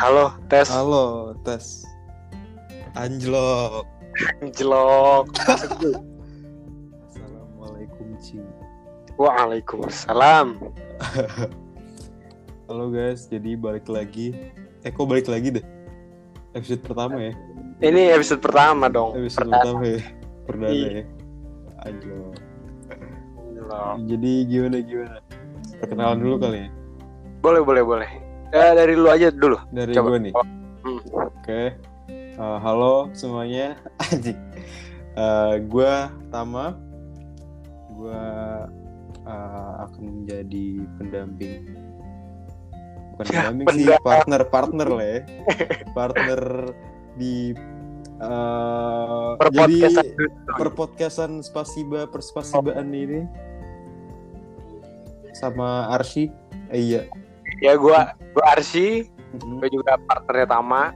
Halo, tes. Halo, tes. Anjlok. Jelok. Assalamualaikum, Ci. Waalaikumsalam. Halo guys, jadi balik lagi. Eh, kok balik lagi deh? Episode pertama ya? Ini episode pertama dong. Episode Pertama. pertama ya? Perdana Iya. ya? Anjlok. Jelok. Jadi gimana gimana? Perkenalan dulu kali ya? Boleh, boleh, boleh. Ya, dari lu aja dulu. Dari Coba. gue nih. Oh, hmm. Oke. Eh, halo semuanya. Anjing. Eh, gue Tama. Gue eh, akan menjadi pendamping. Bukan Ya, pendamping sih, pendamping. partner partner lah ya. partner di Per jadi podcast. perpodcastan spasiba perspasibaan ini sama Arsi. Eh, iya. Ya, gua gua Arsi, Mhm. gua juga partnernya Tama.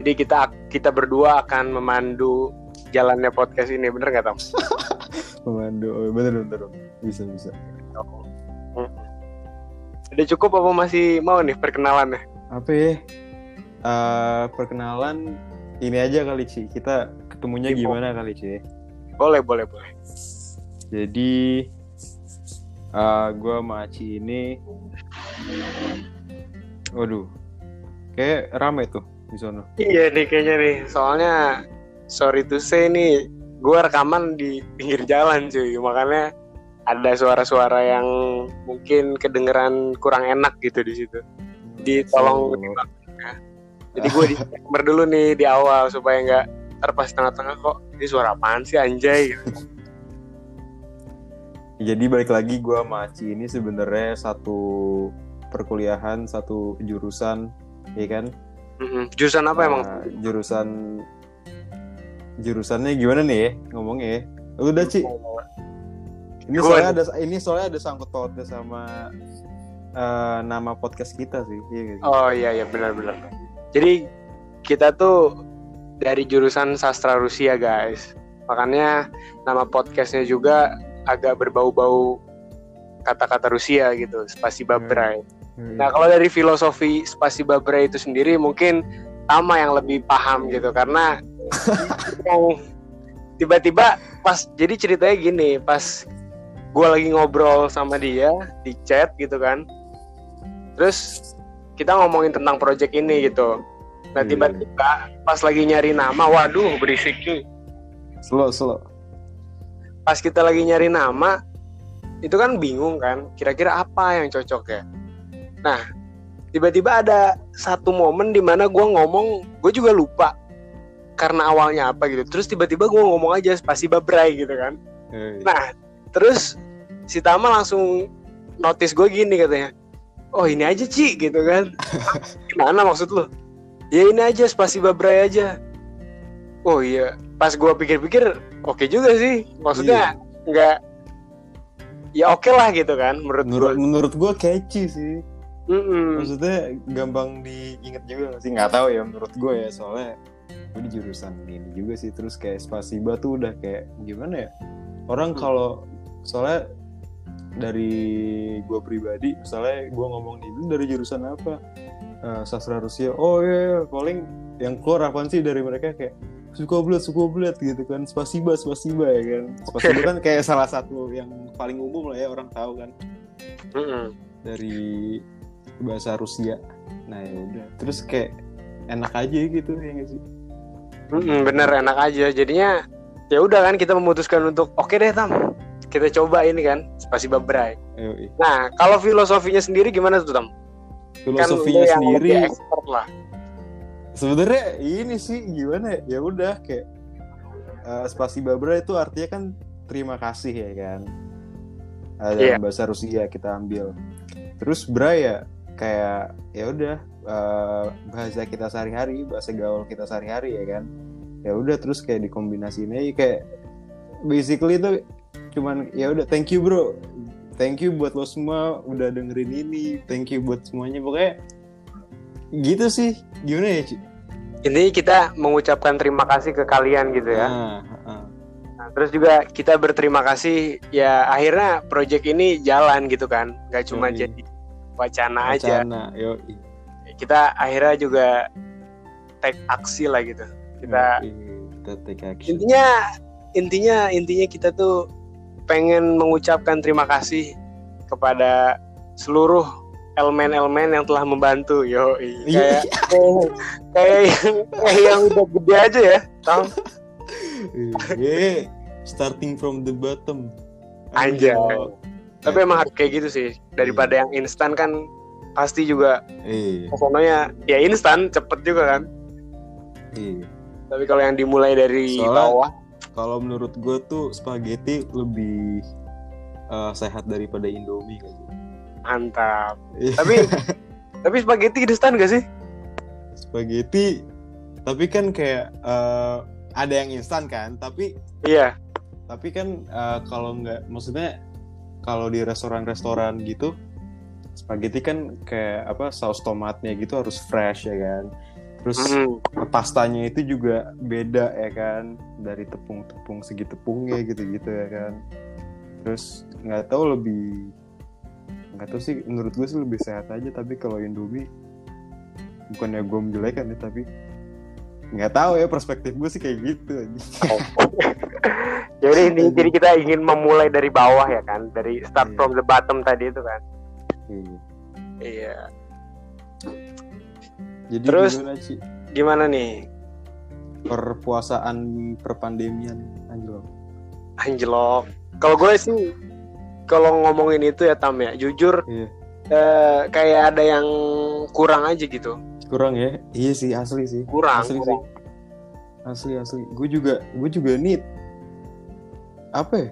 Jadi kita kita berdua akan memandu jalannya podcast ini, bener nggak Tam? Pemandu. Oh, bener bener. Bisa bisa. Hmm. Udah cukup apa masih mau nih perkenalannya? apa ya Eh, perkenalan ini aja kali Ci kita ketemunya Info. gimana kali Ci Boleh, boleh, boleh. jadi eh gue sama Ci ini waduh kayak rame tuh di sana Iya nih kayaknya nih. Soalnya sorry to say nih, gue rekaman di pinggir jalan cuy. Makanya ada suara-suara yang mungkin kedengeran kurang enak gitu di situ. Jadi tolong So, ya. Jadi gue disclaimer dulu nih di awal supaya nggak terpas tengah-tengah kok ini suara apaan sih anjay gitu. jadi balik lagi gue sama Ci ini sebenarnya satu perkuliahan satu jurusan ya kan Mm-mm. Jurusan apa emang? Eh, jurusan jurusannya gimana nih ya ngomongnya ya udah Ci Ini Gua soalnya ada ini soalnya ada sangkut pautnya sama eh, nama podcast kita sih. Iya sih? Oh iya iya benar-benar. Jadi kita tuh dari jurusan sastra Rusia guys. Makanya nama podcastnya juga agak berbau-bau kata-kata Rusia gitu, spasi babrai. Hmm. Nah kalau dari filosofi spasi babrai itu sendiri mungkin Tama yang lebih paham gitu karena yang tiba-tiba pas jadi ceritanya gini pas gue lagi ngobrol sama dia di chat gitu kan terus kita ngomongin tentang project ini gitu nah Iya. tiba-tiba pas lagi nyari nama waduh berisik cuy slow slow. pas kita lagi nyari nama itu kan bingung kan kira-kira apa yang cocok ya nah tiba-tiba ada satu momen di mana gue ngomong gue juga lupa karena awalnya apa gitu. Terus tiba-tiba gue ngomong aja spasi babrai gitu kan. Eh, nah terus si Tama langsung notice gue gini katanya oh ini aja Ci gitu kan. Gimana maksud lu? Ya ini aja spasi babrai aja. Oh iya. Pas gue pikir-pikir oke juga sih. Maksudnya nggak ya oke lah gitu kan menurut gue menurut menurut gue catchy sih. Mm-mm. Maksudnya gampang diinget juga nggak sih? Nggak tahu ya menurut gue ya soalnya gue di jurusan ini juga sih terus kayak spasiba tuh udah kayak gimana ya? Orang Hmm. kalau soalnya dari gue pribadi misalnya gue ngomong "Lu dari jurusan apa? Eh, sastra Rusia. Oh iya, iya paling yang keluar apaan sih dari mereka kayak suka bulat suka bulat gitu kan. Spasiba spasiba ya kan. Spasiba kan kayak salah satu yang paling umum lah ya orang tahu kan. Mm-mm. dari bahasa Rusia. Nah ya udah, terus kayak enak aja gitu ya nggak sih? Mm-mm, bener enak aja jadinya ya udah kan kita memutuskan untuk oke deh Tam kita coba ini kan spasi babrai nah kalau filosofinya sendiri gimana tuh Tam Filosofinya kan sendiri lah sebenarnya ini sih gimana ya? Ya udah kayak eh, spasi babra itu artinya kan terima kasih ya kan. Ada Iya. bahasa Rusia kita ambil. Terus bra ya kayak ya udah eh, bahasa kita sehari-hari, bahasa gaul kita sehari-hari ya kan. Ya udah terus kayak dikombinasiin aja kayak basically itu cuman ya udah thank you bro. Thank you buat lo semua udah dengerin ini. Thank you buat semuanya pokoknya gitu sih. Gimana ya, Ci? ini kita mengucapkan terima kasih ke kalian gitu ya ah. Nah, terus juga kita berterima kasih ya akhirnya project ini jalan gitu kan nggak cuma Yoi. jadi wacana, aja Wacana, yo. kita akhirnya juga take aksi lah gitu kita Iya, kita take action intinya intinya intinya kita tuh pengen mengucapkan terima kasih kepada seluruh elemen-elemen yang telah membantu yo Iya. kayak kayak yang kayak yang udah gede aja ya Tam. Iya, starting from the bottom Anjay. Tapi emang harus kayak gitu sih. Daripada yang instan kan pasti juga Iya, kesononya ya instan cepet juga kan. Iya. tapi kalau yang dimulai dari Soalnya- bawah Kalau menurut gue tuh spaghetti lebih eh, sehat daripada Indomie sih? mantap. Iya. tapi tapi spaghetti instan gak sih? Spaghetti tapi kan kayak eh, ada yang instan kan tapi iya. tapi kan eh, kalau nggak maksudnya kalau di restoran-restoran gitu spaghetti kan kayak apa saus tomatnya gitu harus fresh ya kan? Terus Mm. pastanya itu juga beda ya kan? Dari tepung-tepung segi tepungnya gitu-gitu ya kan? Terus nggak tahu lebih nggak tahu sih menurut gue sih lebih sehat aja tapi kalau Indomie bukannya gue menjelekan ya tapi nggak tahu ya perspektif gue sih kayak gitu aja jadi ini jadi kita ingin memulai dari bawah ya kan dari start Iya. from the bottom tadi itu kan. Iya. iya. Jadi Terus- gimana sih? gimana nih? Perpuasaan perpandemian anjlok anjlok kalau gue sih kalau ngomongin itu ya Tam ya jujur Iya. eh, kayak ada yang kurang aja gitu. Kurang ya? Iya sih asli sih. Kurang, asli kurang. sih asli asli. Gue juga gue juga need apa ya?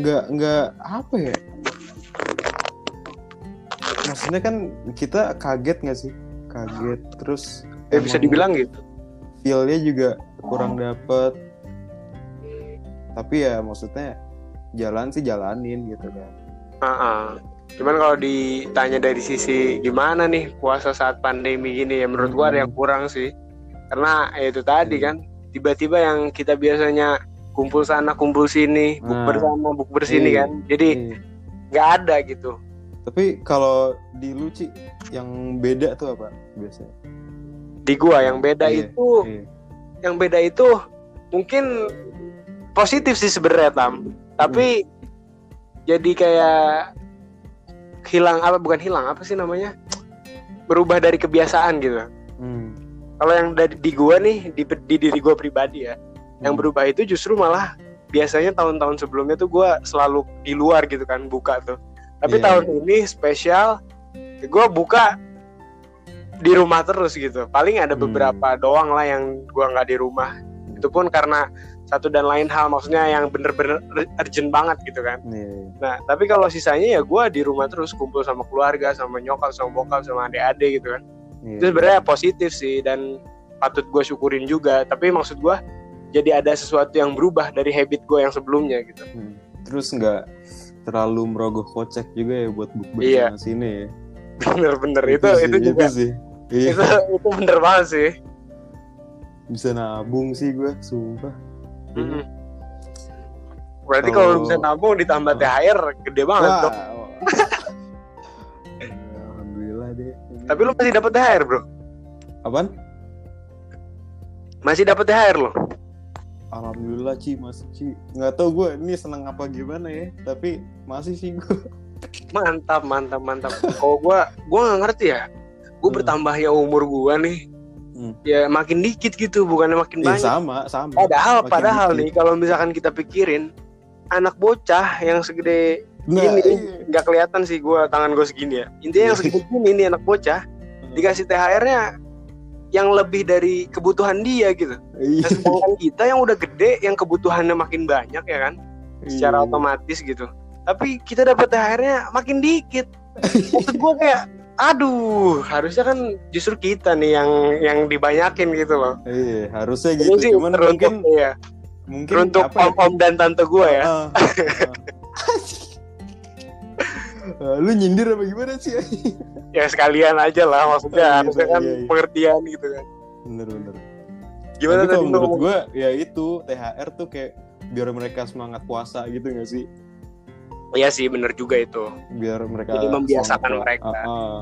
Nggak nggak apa ya? Maksudnya kan kita kaget nggak sih? Kaget terus ya bisa emang dibilang gitu. feelnya juga kurang dapet. Tapi ya maksudnya jalan sih jalanin gitu kan. Ah-ah. Cuman kalau ditanya dari sisi gimana nih puasa saat pandemi gini ya menurut gua ada yang kurang sih. Karena ya itu tadi kan tiba-tiba yang kita biasanya kumpul sana kumpul sini, Nah. bukber sana bukber sini Iya. kan. Jadi Iya. nggak ada gitu. tapi kalau di Luci yang beda tuh apa biasanya Di gua yang beda Iya, itu iya. yang beda itu mungkin positif sih sebenarnya Tam. Tapi Hmm. jadi kayak hilang apa bukan hilang apa sih namanya? Berubah dari kebiasaan gitu. Hmm. kalau yang dari di gua nih di, di diri gua pribadi ya yang Hmm. berubah itu justru malah biasanya tahun-tahun sebelumnya tuh gua selalu di luar gitu kan buka tuh tapi Iya, tahun ini spesial gua buka di rumah terus gitu paling ada Hmm. beberapa doang lah yang gua nggak di rumah itu pun karena satu dan lain hal maksudnya yang bener-bener urgent banget gitu kan Iya. nah tapi kalau sisanya ya gua di rumah terus kumpul sama keluarga sama nyokap sama bokap sama adik-adik gitu kan Iya. itu sebenarnya positif sih dan patut gue syukurin juga tapi maksud gue jadi ada sesuatu yang berubah dari habit gue yang sebelumnya gitu Hmm. Terus nggak terlalu merogoh kocek juga ya buat bukber Iya. sana sini ya. bener-bener itu sih, itu, juga sih. Iya. itu itu bener banget sih Bisa nabung sih gue, sumpah. Mm-mm. berarti kalau bisa nabung ditambah Ah. THR gede banget Wah. dong Alhamdulillah deh. tapi lu masih dapat THR bro Apaan? masih dapat THR lo Alhamdulillah Ci, masih Ci. Nggak tau gue ini seneng apa gimana ya, tapi masih sih gue. mantap mantap mantap kalau gue gue nggak ngerti ya gue Hmm. bertambahnya umur gue nih Hmm. ya makin dikit gitu bukannya makin banyak sama, sama. Padahal, Makin padahal dikit. nih kalau misalkan kita pikirin anak bocah yang segede Nah, ini iya. nggak kelihatan sih gua tangan gue segini ya. Intinya yang Iya. segede gini nih anak bocah dikasih THR-nya yang lebih dari kebutuhan dia gitu. Iya. Nah, sedangkan kita yang udah gede yang kebutuhannya makin banyak ya kan, secara Iya. otomatis gitu. Tapi kita dapat THR-nya makin dikit. Maksud gue kayak aduh, harusnya kan justru kita nih yang yang dibanyakin gitu loh. Iya, harusnya gitu. Cuman mungkin iya. mungkin apa ya? om-om dan tante gue ya. Ah, ah. Ah, lu nyindir apa gimana sih? ya sekalian aja lah maksudnya Oh, gitu, harusnya kan iya, iya. pengertian gitu kan bener bener. gimana Tapi tadi kalau menurut gue ya itu THR tuh kayak biar mereka semangat puasa gitu gak sih? Iya sih bener juga itu Biar mereka Jadi membiasakan mereka. Ah, ah.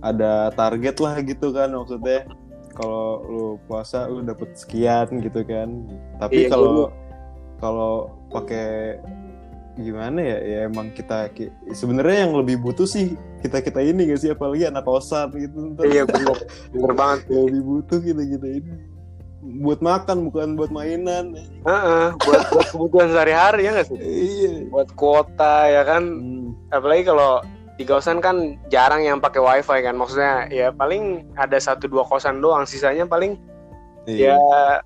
ada target lah gitu kan maksudnya kalau lu puasa lu dapet sekian gitu kan tapi Iya, kalau kalau pakai gimana ya? Ya emang kita ki- sebenarnya yang lebih butuh sih kita kita ini gak sih? Apalagi anak kosan gitu. Iya bener. Bener banget. Lebih butuh kita kita ini. Buat makan bukan buat mainan. Heeh, buat buat kebutuhan sehari-hari ya nggak sih? Iya. Buat kuota ya kan? Hmm, apalagi kalau di kosan kan jarang yang pakai wifi kan? Maksudnya ya paling ada satu dua kosan doang. Sisanya paling iya. ya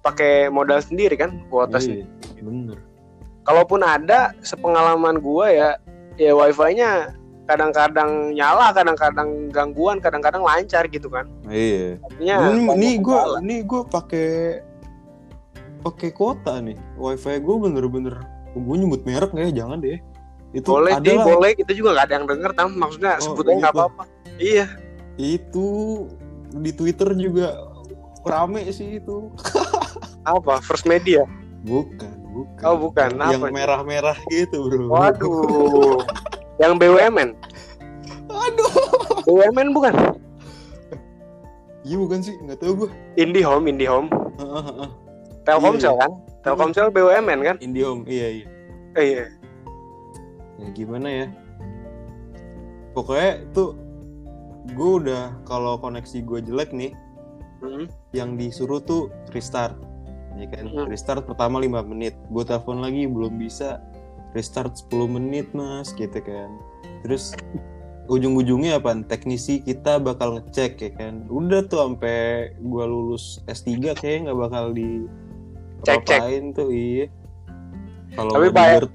pakai modal sendiri kan? Kuota sendiri. iya bener kalaupun ada sepengalaman gua ya ya wifi-nya kadang-kadang nyala kadang-kadang gangguan kadang-kadang lancar gitu kan. Iya. Artinya ini gue ini gue pakai pakai kuota nih. Wifi gue bener-bener gue nyebut merek ya? Jangan deh. Itu boleh lah. boleh. Kita juga nggak ada yang denger tam. Maksudnya Oh, sebut aja nggak apa-apa. Iya. Itu di Twitter juga rame sih itu. Apa? First media? Bukan bukan. Oh, bukan. yang Apa itu? merah-merah gitu bro. Waduh. Yang BUMN aduh. BUMN bukan? Iya bukan sih. Nggak tahu gue IndiHome IndiHome. Telkomsel kan? Telkomsel BUMN kan? Indiom iya iya. Eh, iya. Ya gimana ya? Pokoknya tuh gue udah kalau koneksi gue jelek nih Hmm. yang disuruh tuh restart ya kan? Hmm. restart pertama 5 menit. Gue telepon lagi belum bisa. Restart 10 menit mas gitu kan. Terus ujung-ujungnya apa? Teknisi kita bakal ngecek ya kan? Udah tuh sampai gue lulus S3 kayaknya nggak bakal di Cek, cek. tuh iya. Kalau Tapi bayar-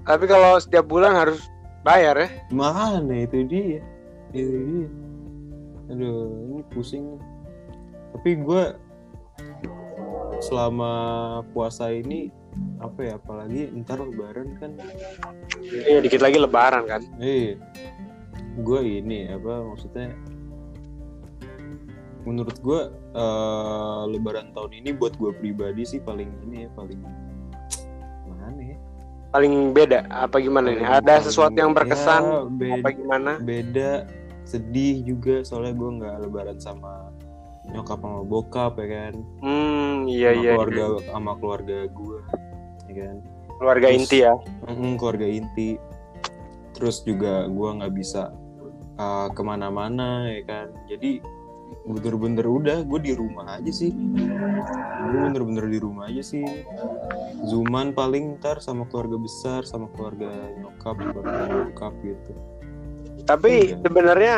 tapi kalau setiap bulan harus bayar ya? Mana itu dia. Itu dia. Aduh ini pusing tapi gue selama puasa ini apa ya apalagi ntar lebaran kan. Iya dikit lagi lebaran kan. Eh gue ini apa maksudnya menurut gue eh, lebaran tahun ini buat gue pribadi sih paling ini ya paling mana ya? Paling beda apa gimana nih? Paling- ada paling- sesuatu yang berkesan ya, beda, apa gimana? beda sedih juga soalnya gue nggak lebaran sama nyokap sama bokap ya kan? Hmm iya sama iya keluarga iya. sama keluarga gue ya kan? Keluarga Terus- inti ya? Mm-mm, keluarga inti. Terus juga gue nggak bisa uh, ke mana-mana ya kan? Jadi bener-bener udah gue di rumah aja sih. Gue bener-bener di rumah aja sih. Zooman paling ntar sama keluarga besar sama keluarga nyokap keluarga bokap gitu. Tapi Iya. sebenarnya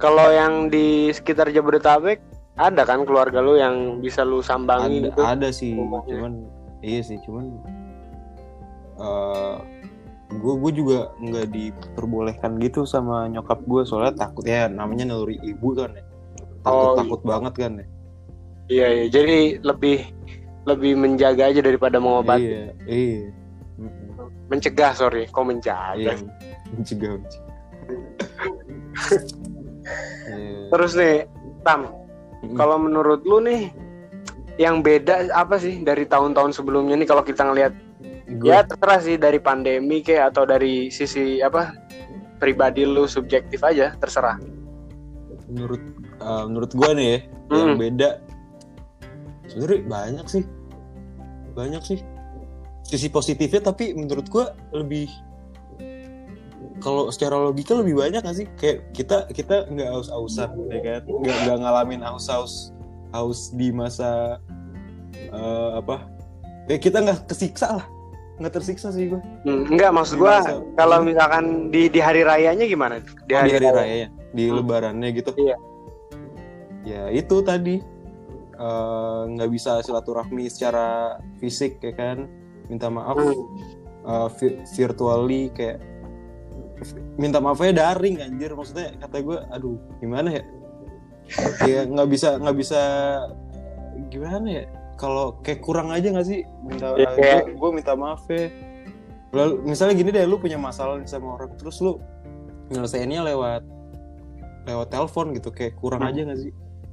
kalau yang di sekitar Jabodetabek ada kan keluarga lu yang bisa lu sambangi ada gitu ada sih rumahnya. cuman iya sih cuman gue gue juga nggak diperbolehkan gitu sama nyokap gue soalnya takut ya namanya naluri ibu kan ya. Takut Oh, takut banget kan ya. Iya iya jadi lebih lebih menjaga aja daripada mengobati. Iya iya. Mencegah sorry kok menjaga? Iya mencegah mencegah. Iya. terus nih Tam Kalau menurut lu nih yang beda apa sih dari tahun-tahun sebelumnya nih kalau kita ngelihat? Gua- ya terserah sih dari pandemi kayak atau dari sisi apa pribadi lu subjektif aja terserah. Menurut uh, menurut gue nih ya yang Hmm. beda sebenarnya banyak sih. Banyak sih. Sisi positifnya tapi menurut gue lebih kalau secara logika lebih banyak gak sih? Kayak kita kita nggak aus-ausan ya kan? Nggak nggak ngalamin aus-aus haus di masa eh, apa? Ya kita nggak kesiksa lah. Nggak tersiksa sih gue Hmm, enggak maksud gua Masa- kalau misalkan di di hari rayanya gimana? Di di hari, hari raya. di Hmm. lebarannya gitu. Iya. ya itu tadi. Eh, nggak bisa silaturahmi secara fisik ya kan? Minta maaf. Vi- virtually kayak minta maafnya daring anjir. Maksudnya kata gue aduh gimana ya? Ya nggak bisa nggak bisa gimana ya? Kalau kayak kurang aja nggak sih? Minta Ya, kayak- gue minta maaf ya. Lalu misalnya gini deh lu punya masalah sama orang terus lu nyelesainnya lewat lewat telepon gitu kayak kurang Hmm. aja nggak sih?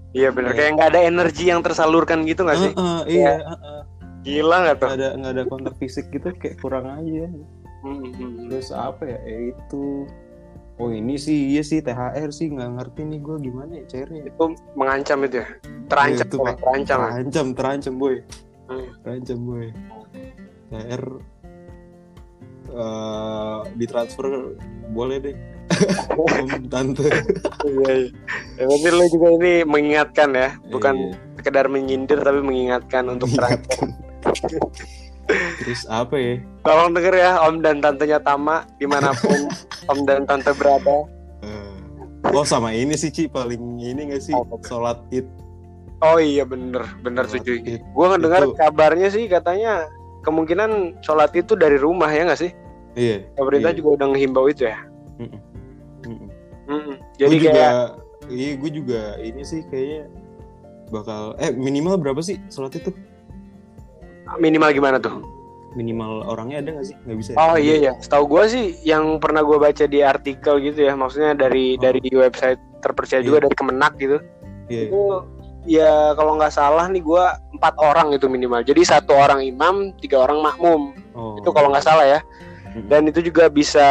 Iya benar kayak nggak ada energi yang tersalurkan gitu nggak sih? Iya. heeh. gila nggak tuh? Nggak ada nggak ada kontak fisik gitu kayak kurang aja Hmm, terus apa ya, ya itu oh ini sih iya sih THR sih nggak ngerti nih gue gimana ya cairnya itu mengancam itu ya? Terancam Iya, itu, ya, Pak. terancam. ya. terancam terancam boy. Hmm. terancam boy. THR eh ditransfer boleh deh. Om tante. Iya iya. Ya, berarti lo juga ini mengingatkan ya? Bukan Iya, sekedar menyindir tapi mengingatkan untuk terancam. Mengingatkan. terus apa ya tolong denger ya om dan tantenya Tama di mana pun om dan tante berada Eh, oh sama ini sih Ci paling ini gak sih tuh? sholat id oh iya bener bener setuju gue ngedengar Itu- kabarnya sih katanya kemungkinan sholat itu dari rumah ya nggak sih iya pemerintah Iya. juga udah ngehimbau itu ya Mm-mm. Mm-mm. Mm-mm. Gua jadi juga kayak iya gue juga ini sih kayaknya bakal eh minimal berapa sih sholat itu minimal gimana tuh? Minimal orangnya ada gak sih? Nggak bisa ya? oh iya ya setahu gue sih yang pernah gue baca di artikel gitu ya maksudnya dari Oh. dari website terpercaya juga Iya. dari Kemenak gitu. Iya. Itu ya kalau nggak salah nih gue empat orang itu minimal. Jadi satu orang imam tiga orang makmum. Oh. Itu kalau nggak salah ya. Dan itu juga bisa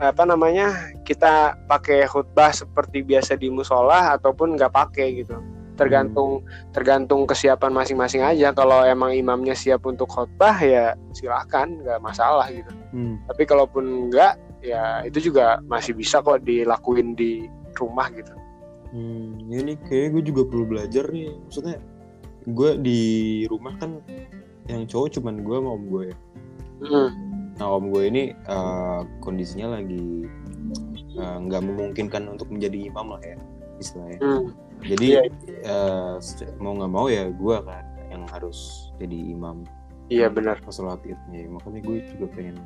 apa namanya kita pakai khutbah seperti biasa di musola ataupun nggak pakai gitu tergantung tergantung kesiapan masing-masing aja kalau emang imamnya siap untuk khutbah ya silahkan nggak masalah gitu Hmm. tapi kalaupun enggak ya itu juga masih bisa kok dilakuin di rumah gitu Hmm, ini kayak gue juga perlu belajar nih. Maksudnya gue di rumah kan yang cowok cuman gue sama om gue ya. Mm. Nah om gue ini eh, kondisinya lagi eh, nggak memungkinkan untuk menjadi imam lah ya istilahnya. Mm. Jadi Iya. eh, se- mau nggak mau ya gue kan yang harus jadi imam iya benar pas sholat idnya. Makanya gue juga pengen.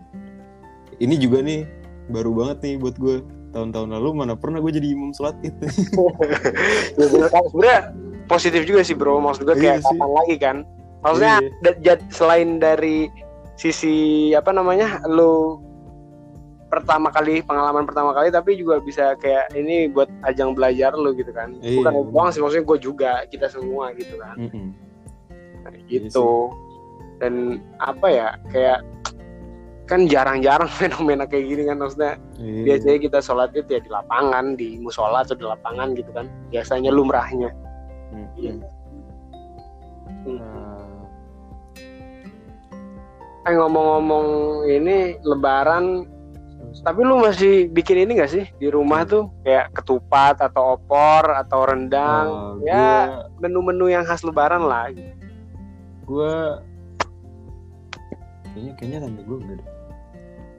Ini juga nih baru banget nih buat gue. Tahun-tahun lalu mana pernah gue jadi imam sholat id. ya benar kan sebenarnya positif juga sih bro maksud gue kayak Iya kapan lagi kan maksudnya Iya. selain dari sisi apa namanya lu pertama kali pengalaman pertama kali tapi juga bisa kayak ini buat ajang belajar lu gitu kan Iya, bukan benar. doang sih maksudnya gue juga kita semua gitu kan Mm-mm. Nah, Iya gitu dan apa ya kayak kan jarang-jarang fenomena kayak gini kan maksudnya Iya. biasanya kita sholat itu ya di lapangan di musola atau di lapangan gitu kan biasanya lumrahnya. Iya. Hmm. Nah, eh ngomong-ngomong ini lebaran tapi lu masih bikin ini gak sih? Di rumah tuh kayak ketupat atau opor atau rendang. Eh, ya menu-menu yang khas lebaran lah. Gue kayaknya kayaknya tante gue enggak deh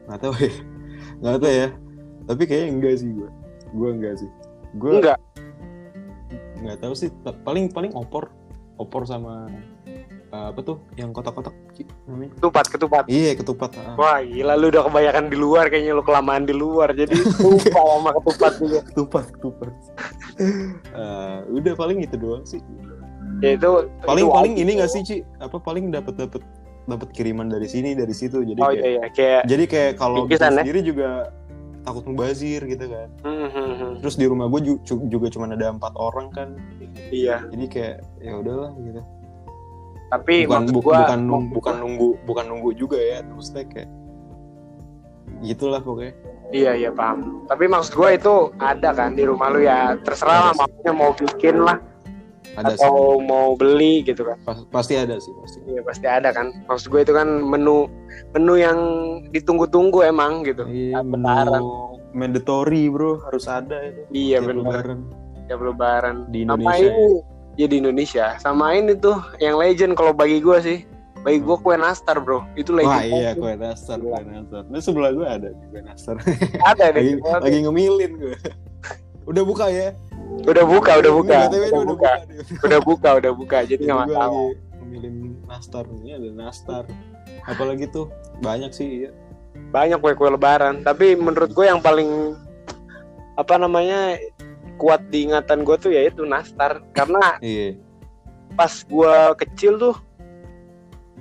nggak tahu ya. Nggak tahu ya. Tapi kayaknya enggak sih gue gue enggak sih. Gue enggak nggak tahu sih. Paling paling opor. Opor sama apa tuh? Yang kotak-kotak? Namanya? Ketupat ketupat. Iya ketupat ah. wah gila lu udah kebanyakan di luar kayaknya lu kelamaan di luar. Jadi lupa sama ketupat juga. Ketupat ketupat. Eh, udah paling itu doang sih. Ya itu paling itu paling ini nggak sih Ci? Apa paling dapat dapat dapat kiriman dari sini dari situ. Jadi oh kayak iya iya kayak jadi kayak kalau bikin ya? sendiri juga takut mubazir gitu kan. Hmm, hmm. terus di rumah gue juga cuma ada empat orang kan. Iya. Jadi kayak ya udahlah gitu tapi bukan bu- gua bukan nunggu bukan nunggu bukan nunggu juga ya maksudnya kayak gitulah pokoknya Iya iya paham. Tapi maksud gue itu ada kan di rumah lu ya terserah lah sih. maksudnya mau bikin lah ada sih atau mau beli gitu kan. Pas- pasti ada sih pasti Iya pasti ada kan. Maksud gue itu kan menu menu yang ditunggu-tunggu emang gitu. iya Lebaran. menu mandatory bro harus ada itu Iya benar. Tiap lebaran. di Indonesia ya. ini ya di Indonesia. Sama ini tuh yang legend kalau bagi gue sih. Bagi gue kue nastar bro. Itu legend. wah iya kue nastar kue nastar ini sebelah gue ada nih kue nastar Ada lagi, deh. lagi ngemilin gue udah buka ya Udah buka, udah buka. Udah udah buka. nih. Udah buka, udah buka. Jadi nggak masalah. lagi ngemilin nastar ini ada nastar apalagi tuh banyak sih iya. banyak kue-kue lebaran tapi menurut gue yang paling apa namanya kuat di ingatan gue tuh yaitu nastar. Karena iya. pas gue kecil tuh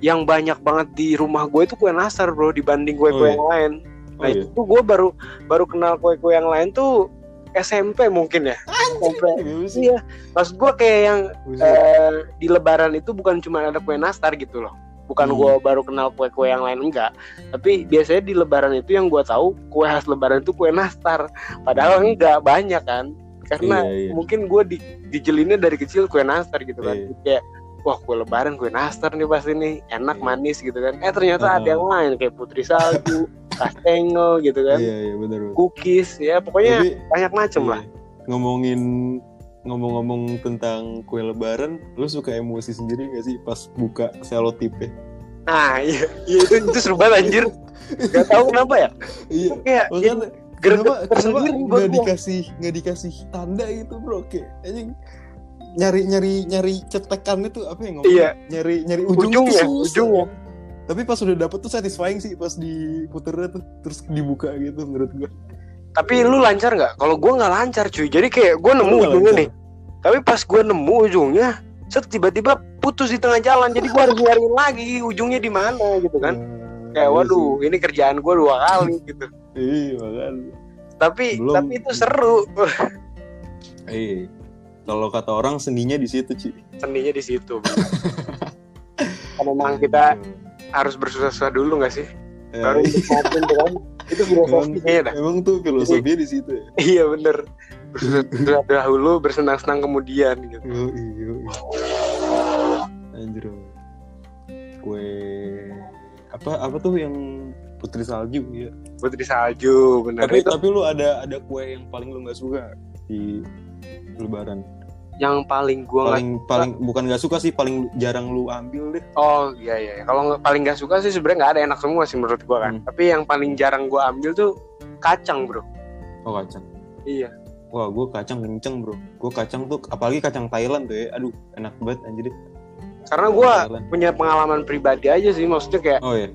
yang banyak banget di rumah gue itu kue nastar bro dibanding kue-kue Oh, iya. yang lain. Oh nah iya. itu gue baru baru kenal kue-kue yang lain tuh SMP mungkin ya. SMP sih? iya maksud gue kayak yang eh, di lebaran itu bukan cuma ada kue nastar gitu loh. Bukan Hmm. gue baru kenal kue-kue yang lain enggak. Tapi biasanya di lebaran itu yang gue tahu kue khas lebaran itu kue nastar. Padahal enggak banyak kan karena Iya, iya. mungkin gue di, dijelinnya dari kecil kue nastar gitu kan Iya. kayak wah kue lebaran kue nastar nih pasti nih enak Iya. manis gitu kan eh ternyata ada Uh-uh. yang lain kayak putri salju kastengel gitu kan Iya iya benar. benar. cookies ya pokoknya Tapi banyak macem iya, lah ngomongin ngomong-ngomong tentang kue lebaran, lu suka emosi sendiri gak sih pas buka selotipnya? nah iya, iya itu itu seru banget anjir gak tahu kenapa ya Iya. kayak kenapa kenapa nggak gua. dikasih nggak dikasih tanda gitu bro kayak anjing nyari nyari nyari cetekannya tuh apa ya ngomong Iya. nyari nyari ujungnya, Ujungnya, tuh susah. ujungnya. tapi pas udah dapet tuh satisfying sih pas diputernya tuh terus dibuka gitu menurut gua tapi lu lancar nggak kalau gue nggak lancar cuy jadi kayak gue nemu nggak ujungnya lancar? nih tapi pas gue nemu ujungnya set tiba-tiba putus di tengah jalan jadi gue harus nyariin lagi ujungnya di mana gitu kan Eh, kayak iya waduh ini kerjaan gue dua kali gitu. Iya makanya. Tapi Belum. tapi itu seru. Iya. Kalau kata orang seninya di situ Ci. seninya di situ. Kan memang kita harus bersusah-susah dulu nggak sih? Eh, baru kan. Itu filosofi. Kayaknya dah. emang tuh filosofinya di situ ya? Iya bener. Bersusah dahulu bersenang-senang kemudian gitu. Yoi, yoi. Anjir. Kue apa apa tuh yang putri salju ya. putri salju bener Tapi itu tapi lu ada ada kue yang paling lu nggak suka di lebaran. yang paling gue nggak Paling paling bukan nggak suka sih paling jarang lu ambil deh. Oh iya iya. Kalau paling nggak suka sih sebenarnya nggak ada enak semua sih menurut gua kan. Hmm. Tapi yang paling jarang gua ambil tuh kacang bro. Oh kacang. Iya. Wah, gue kacang kenceng bro. Gue kacang tuh, apalagi kacang Thailand tuh ya. Aduh, enak banget anjir. Karena gua Thailand. punya pengalaman pribadi aja sih. Maksudnya kayak Oh ya.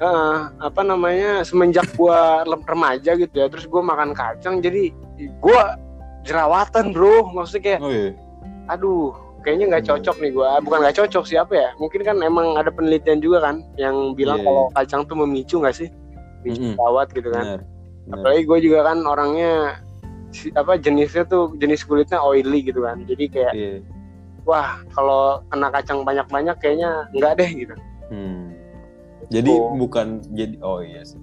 Eh, apa namanya semenjak gua remaja gitu ya. Terus gua makan kacang jadi gua jerawatan bro. Maksudnya kayak Oh iya. aduh kayaknya nggak Hmm. cocok nih gua. Bukan nggak cocok sih apa ya? Mungkin kan emang ada penelitian juga kan yang bilang Iya, kalau kacang tuh memicu nggak sih? Memicu jerawat gitu kan. Benar. Benar. apalagi gue juga kan orangnya si- apa jenisnya tuh jenis kulitnya oily gitu kan jadi kayak Iya. wah kalau kena kacang banyak-banyak kayaknya enggak deh gitu Hmm. Jadi Oh. bukan jadi oh iya sih.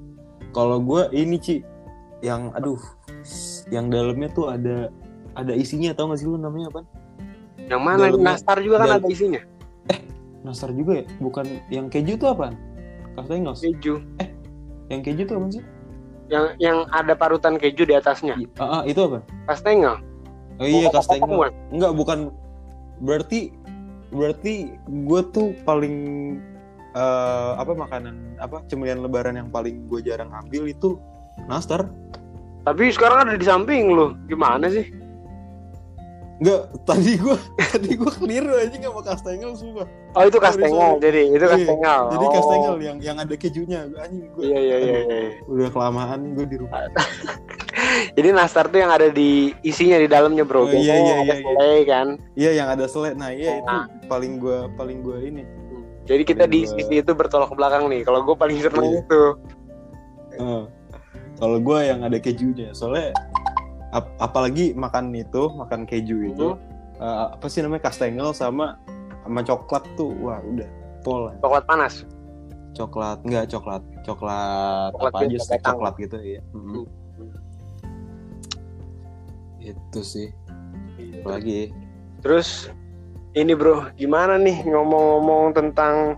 Kalau gue ini Ci yang aduh yang dalamnya tuh ada ada isinya tau gak sih lu namanya apa? yang mana Dalamnya- nastar juga kan ada isinya Nastar juga ya? Bukan yang keju tuh apa? Kastengos. keju Yang keju tuh apa sih? yang yang ada parutan keju di atasnya Ah, ah, itu apa? kastengel Oh iya kastengel. Enggak, bukan berarti berarti gue tuh paling eh, apa makanan apa cemilan lebaran yang paling gue jarang ambil itu nastar. tapi sekarang ada di samping lu gimana sih Enggak, tadi gue tadi gue keliru aja nggak mau kastengel sumpah. oh itu Sorry, kastengel jadi itu Iya, kastengel Jadi Oh. kastengel yang yang ada kejunya anjing gue. iya iya iya, iya. Udah kelamaan gue di rumah. jadi nastar tuh yang ada di isinya di dalamnya bro Oh, iya, iya, iya, iya. selai kan Iya yang ada selai. Nah, iya itu Nah. paling gue paling gue ini. Jadi kita di gua- sisi itu bertolak belakang nih kalau gue paling seneng Iya. itu Eh, kalau gue yang ada kejunya, soalnya ap- apalagi makan itu, makan keju itu, Mhm. eh, apa sih namanya kastengel sama sama coklat tuh, wah udah pol. coklat panas Coklat enggak coklat, coklat, Coklat apa aja sih coklat gitu ya. Mhm. Hmm. Itu sih. Apalagi Terus ini bro, gimana nih ngomong-ngomong tentang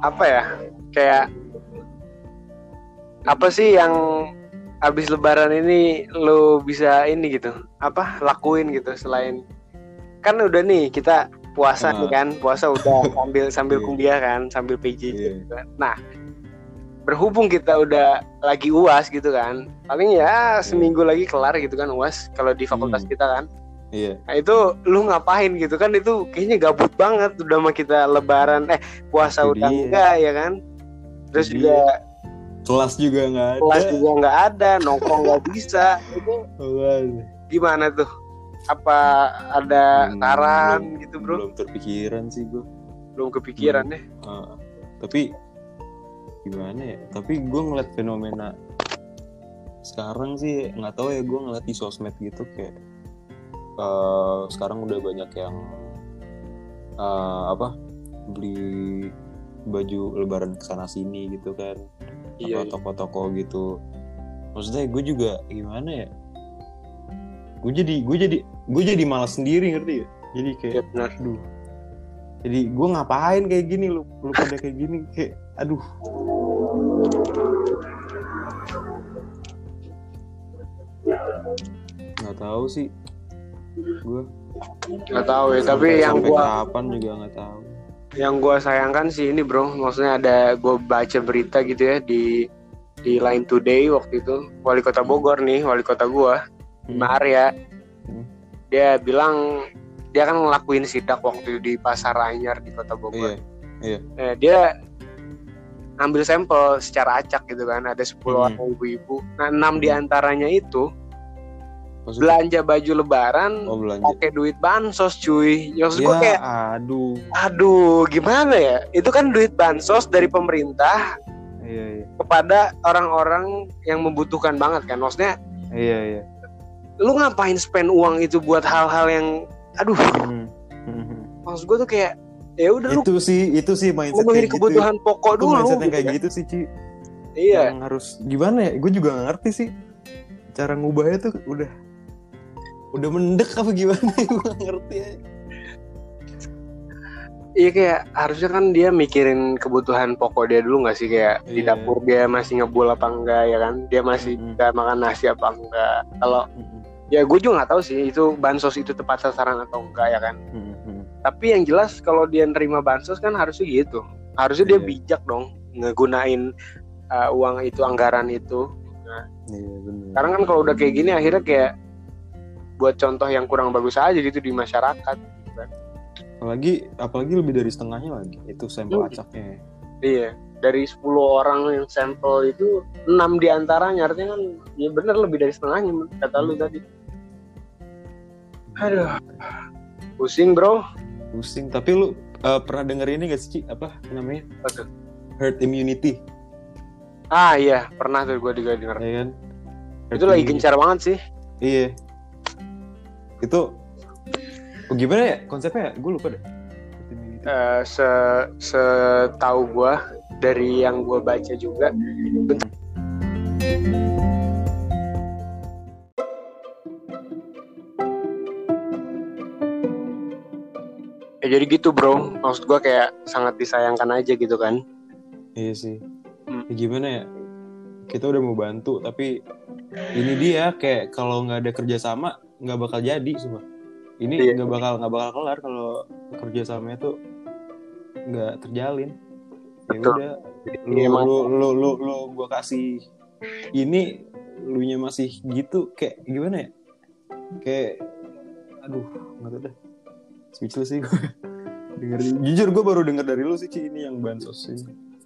apa ya? Kayak apa sih yang habis lebaran ini lo bisa ini gitu? Apa lakuin gitu selain kan udah nih kita puasa Ah. nih kan, puasa udah sambil sambil Iya. kuliah kan, sambil PJJ Iya. gitu kan. Nah, berhubung kita udah lagi UAS gitu kan. Paling ya seminggu lagi kelar gitu kan UAS kalau di fakultas Hmm. kita kan. Iya. Nah itu lu ngapain gitu kan? Itu kayaknya gabut banget udah mah kita lebaran. Eh puasa Itu udah dia. enggak ya kan? Terus Itu juga Kelas juga nggak ada. kelas juga nggak ada nongkrong nggak bisa. Itu gimana tuh? Apa ada Hmm, saran belum- gitu bro? Belum terpikiran sih gue. belum kepikiran deh Ah, tapi gimana ya? Tapi gue ngeliat fenomena sekarang sih nggak tahu ya gue ngeliat di sosmed gitu kayak eh, sekarang udah banyak yang eh, apa beli baju lebaran ke sana sini gitu kan. Iya, atau toko-toko gitu. Maksudnya gue juga gimana ya? Gue jadi gue jadi gue jadi malas sendiri ngerti ya? Jadi kayak iya benar. aduh. Jadi gue ngapain kayak gini? Lu lu pada kayak gini kayak aduh. Nggak tahu sih gue Nggak tahu ya, tapi Sampai- yang gua kapan juga nggak tahu yang gua sayangkan sih ini bro, maksudnya ada gue baca berita gitu ya di di Line Today waktu itu wali kota Bogor nih, wali kota gua, Bima Arya, Hmm. dia bilang dia kan ngelakuin sidak waktu di pasar Anyar di kota Bogor. iya Eh, dia ngambil sampel secara acak gitu kan, ada 10 Hmm. orang ibu-ibu. Nah, enam di antaranya itu Maksudnya, belanja baju lebaran oh belanja pakai duit bansos cuy. Maksud gua ya kayak aduh aduh gimana ya? Itu kan duit bansos dari pemerintah iya iya kepada orang-orang yang membutuhkan banget kan. Maksudnya iya iya lu ngapain spend uang itu buat hal-hal yang aduh, Hmm. Maksud gua tuh kayak ya udah lu itu sih itu sih mindset memenuhi kayak gitu kebutuhan pokok itu dulu mindset yang gitu kayak kan. gitu sih Ci Iya. yang harus gimana ya gue juga gak ngerti sih cara ngubahnya tuh udah udah mendek apa gimana? Gue gak ngerti ya Iya kayak harusnya kan dia mikirin kebutuhan pokok dia dulu nggak sih? Kayak di Iya. dapur dia masih ngebul apa enggak ya kan? Dia masih Mm-mm. bisa makan nasi apa enggak. Kalau ya gue juga nggak tahu sih itu bansos itu tepat sasaran atau enggak ya kan? Tapi yang jelas kalau dia nerima bansos kan harusnya gitu. Harusnya dia Iya. bijak dong ngegunain uh, uang itu anggaran itu. Iya benar karena kan kalau udah kayak gini akhirnya kayak buat contoh yang kurang bagus aja gitu di masyarakat gitu kan. apalagi apalagi lebih dari setengahnya lagi itu sampel Hmm. acaknya Iya, dari 10 orang yang sampel itu 6 di antaranya artinya kan ya bener lebih dari setengahnya kata lu tadi. Aduh, pusing bro. pusing tapi lu uh, pernah denger ini gak sih Ci? apa namanya Apa tuh? herd immunity Ah iya, pernah tuh gue juga denger. ya kan Herd Itu lagi gencar banget sih. iya itu oh, gimana ya konsepnya gue lupa deh Eh, se setahu gue dari yang gue baca juga. Ya, jadi gitu bro, maksud gue kayak sangat disayangkan aja gitu kan. Iya sih. Hmm. Ya gimana ya? Kita udah mau bantu, tapi ini dia kayak kalau nggak ada kerjasama nggak bakal jadi semua. Ini Iya. nggak bakal nggak bakal kelar kalau kerjasamanya tuh nggak terjalin. Ya udah, lu, Iya, lu, lu, lu, lu, gua kasih ini, lu nya masih gitu, kayak gimana ya? Kayak, aduh, nggak tahu dah. Speechless sih gue. Denger, jujur gue baru denger dari lu sih Ci, ini yang bansos sih.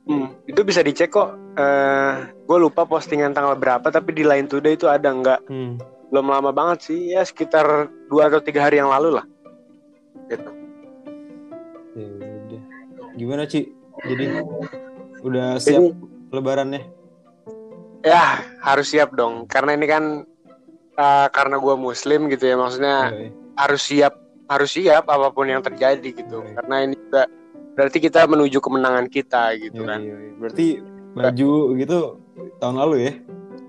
Hmm, itu bisa dicek kok. Eh, gue lupa postingan tanggal berapa, tapi di Line Today itu ada nggak? Hmm. Belum lama banget sih, ya sekitar dua atau tiga hari yang lalu lah. Gitu. Ya udah. Gimana Ci? Jadi udah siap Jadi, lebarannya? ya harus siap dong, karena ini kan eh, karena gue Muslim gitu ya, maksudnya Iya, iya. harus siap, harus siap apa pun yang terjadi gitu. Iya. Karena ini juga berarti kita menuju kemenangan kita gitu Iya, kan. Berarti baju gitu tahun lalu ya?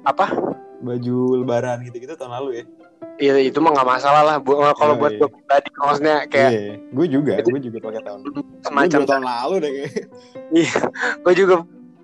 Apa? Baju lebaran gitu-gitu tahun lalu ya? Iya itu mah nggak masalah lah. Bu- kalau Oh, buat iya. gue pribadi, maksudnya kayak Iya, gue juga, gue juga pakai tahun. Semacam tahun lalu deh kayak. gue juga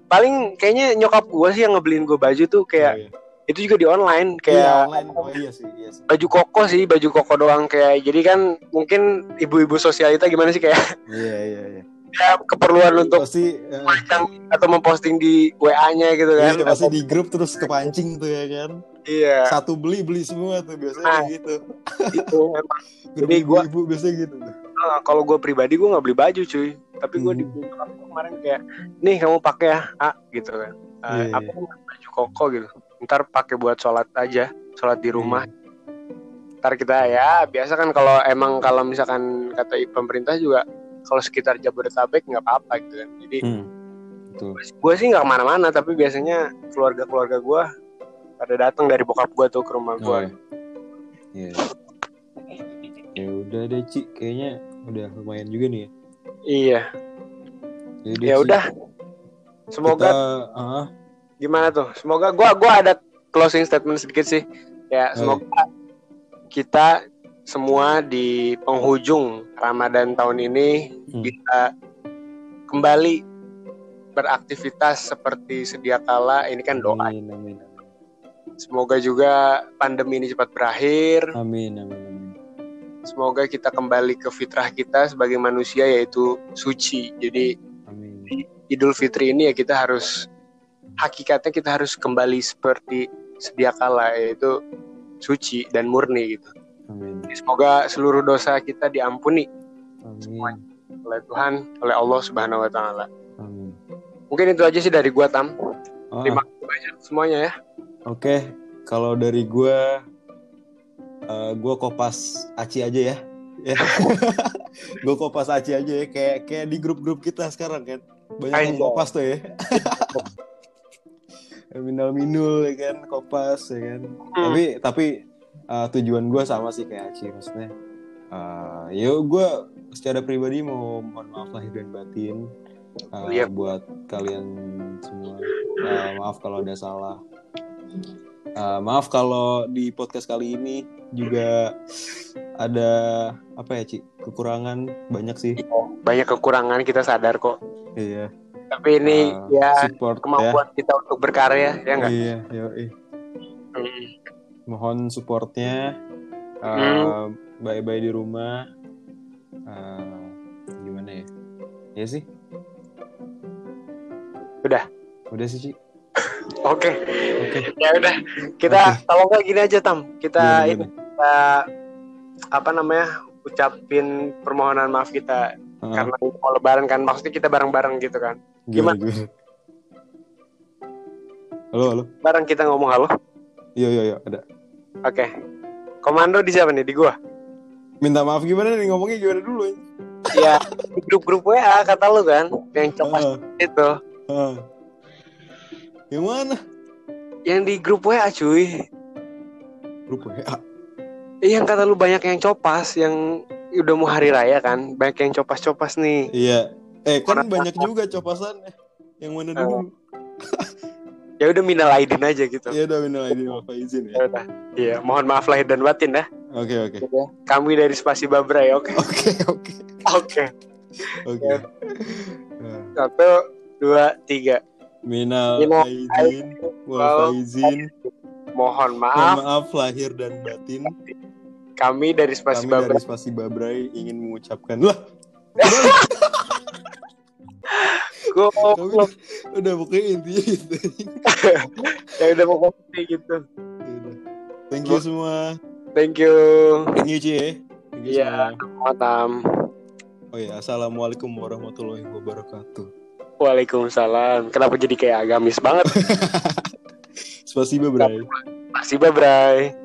paling kayaknya nyokap gue sih yang ngebeliin gue baju tuh kayak Oh, iya. itu juga di online Iya, kayak online. Oh iya sih, iya sih. baju koko sih baju koko doang kayak jadi kan mungkin ibu-ibu sosialita gimana sih kayak Iya, iya, iya. Ya, keperluan untuk Pasti macam atau memposting di WA-nya gitu kan iya, pasti di grup terus kepancing tuh ya kan. iya Satu beli beli semua tuh biasanya Ah. kayak gitu. itu emang Jadi gua- ibu-ibu biasanya gitu tuh. eh, kalau gue pribadi gue nggak beli baju cuy tapi gue Hmm. di kemarin kayak nih kamu pakai ya ah gitu kan Eh, Iya, iya. apa baju koko gitu ntar pakai buat sholat aja sholat di rumah ntar kita ya biasa kan kalau emang kalau misalkan kata pemerintah juga kalau sekitar Jabodetabek nggak apa-apa gitu kan jadi Hmm. Gue sih nggak ke mana-mana tapi biasanya keluarga-keluarga gue pada datang dari bokap gue tuh ke rumah gue Oh, iya. Iya. Ya udah deh Ci, kayaknya udah lumayan juga nih ya. Iya. Jadi Ya udah. Semoga kita, ah, gimana tuh? Semoga gua gua ada closing statement sedikit sih. Ya, semoga kita semua di penghujung Ramadan tahun ini Hmm. bisa kembali beraktivitas seperti sedia kala. Ini kan doa. amin, amin, Semoga juga pandemi ini cepat berakhir. amin, amin, amin. Semoga kita kembali ke fitrah kita sebagai manusia yaitu suci. Jadi amin. Idul Fitri ini ya kita harus hakikatnya kita harus kembali seperti sedia kala yaitu suci dan murni gitu. Amin. Semoga seluruh dosa kita diampuni Amin. oleh Tuhan, oleh Allah Subhanahu wa taala. Amin. Mungkin itu aja sih dari gua Tam. Ah, Terima kasih banyak semuanya ya. Oke, kalau dari gua eh, gua kopas Aci aja ya. Ya. gua kopas Aci aja ya kayak kayak di grup-grup kita sekarang kan. Banyak yang kopas tuh ya. Minal minul ya kan, kopas ya kan. Tapi tapi eh, tujuan gua sama sih kayak Aci maksudnya. eh ya gua secara pribadi mau mohon maaf lahir dan batin eh, Iya. buat kalian semua. Eh, maaf kalau ada salah. Eh, maaf kalau di podcast kali ini juga ada apa ya Ci kekurangan banyak sih. Banyak kekurangan kita sadar kok. Iya. Tapi ini Eh, ya support kemampuan kita untuk berkarya ya ya. enggak? Iya, yoi. Mm. Mohon supportnya. Eh, Hmm. Bye-bye di rumah. Eh, gimana ya? Ya sih. Udah. Udah sih Ci. Oke. Oke. Ya udah. Kita kalau nggak gini aja Tam. Kita ini kita apa namanya? ucapin permohonan maaf kita Ah, karena mau lebaran kan maksudnya kita bareng-bareng gitu kan. gimana, gimana? Halo, halo. Bareng kita ngomong halo. Iya, iya, iya, ada. Oke. Komando di siapa nih? Di gua. Minta maaf gimana nih ngomongnya gimana dulu ya? Ya, di grup-grup WA kata lu kan yang copas Ah, itu. ah. Yang mana? Yang di grup WA cuy. Grup WA. Iya, yang kata lu banyak yang copas yang udah mau hari raya kan. Banyak yang copas-copas nih. Iya. Eh kan Orang- banyak juga copasannya. Yang mana dulu? Ya udah minal aidin aja gitu. Iya udah minal aidin wal faizin ya. Ya udah. Iya, mohon maaf lahir dan batin ya. Oke oke. Kami dari Spasi Babrai, oke. Oke oke. Oke. Oke. Ya. Satu, dua, tiga. Minal Minal aidin wal faizin. Mohon Mohon maaf, maaf lahir dan batin. kami dari Spasi Kami Babrai. dari Spasi Babrai ingin mengucapkan lah. Gue udah, pokoknya intinya gitu. ya udah mau kayak gitu. Yaudah. Thank you semua. Thank you. Thank you Ci ya. Iya. Matam. Oh ya, assalamualaikum warahmatullahi wabarakatuh. Waalaikumsalam. Kenapa jadi kayak agamis banget? Spasi Babrai. Spasi Babrai.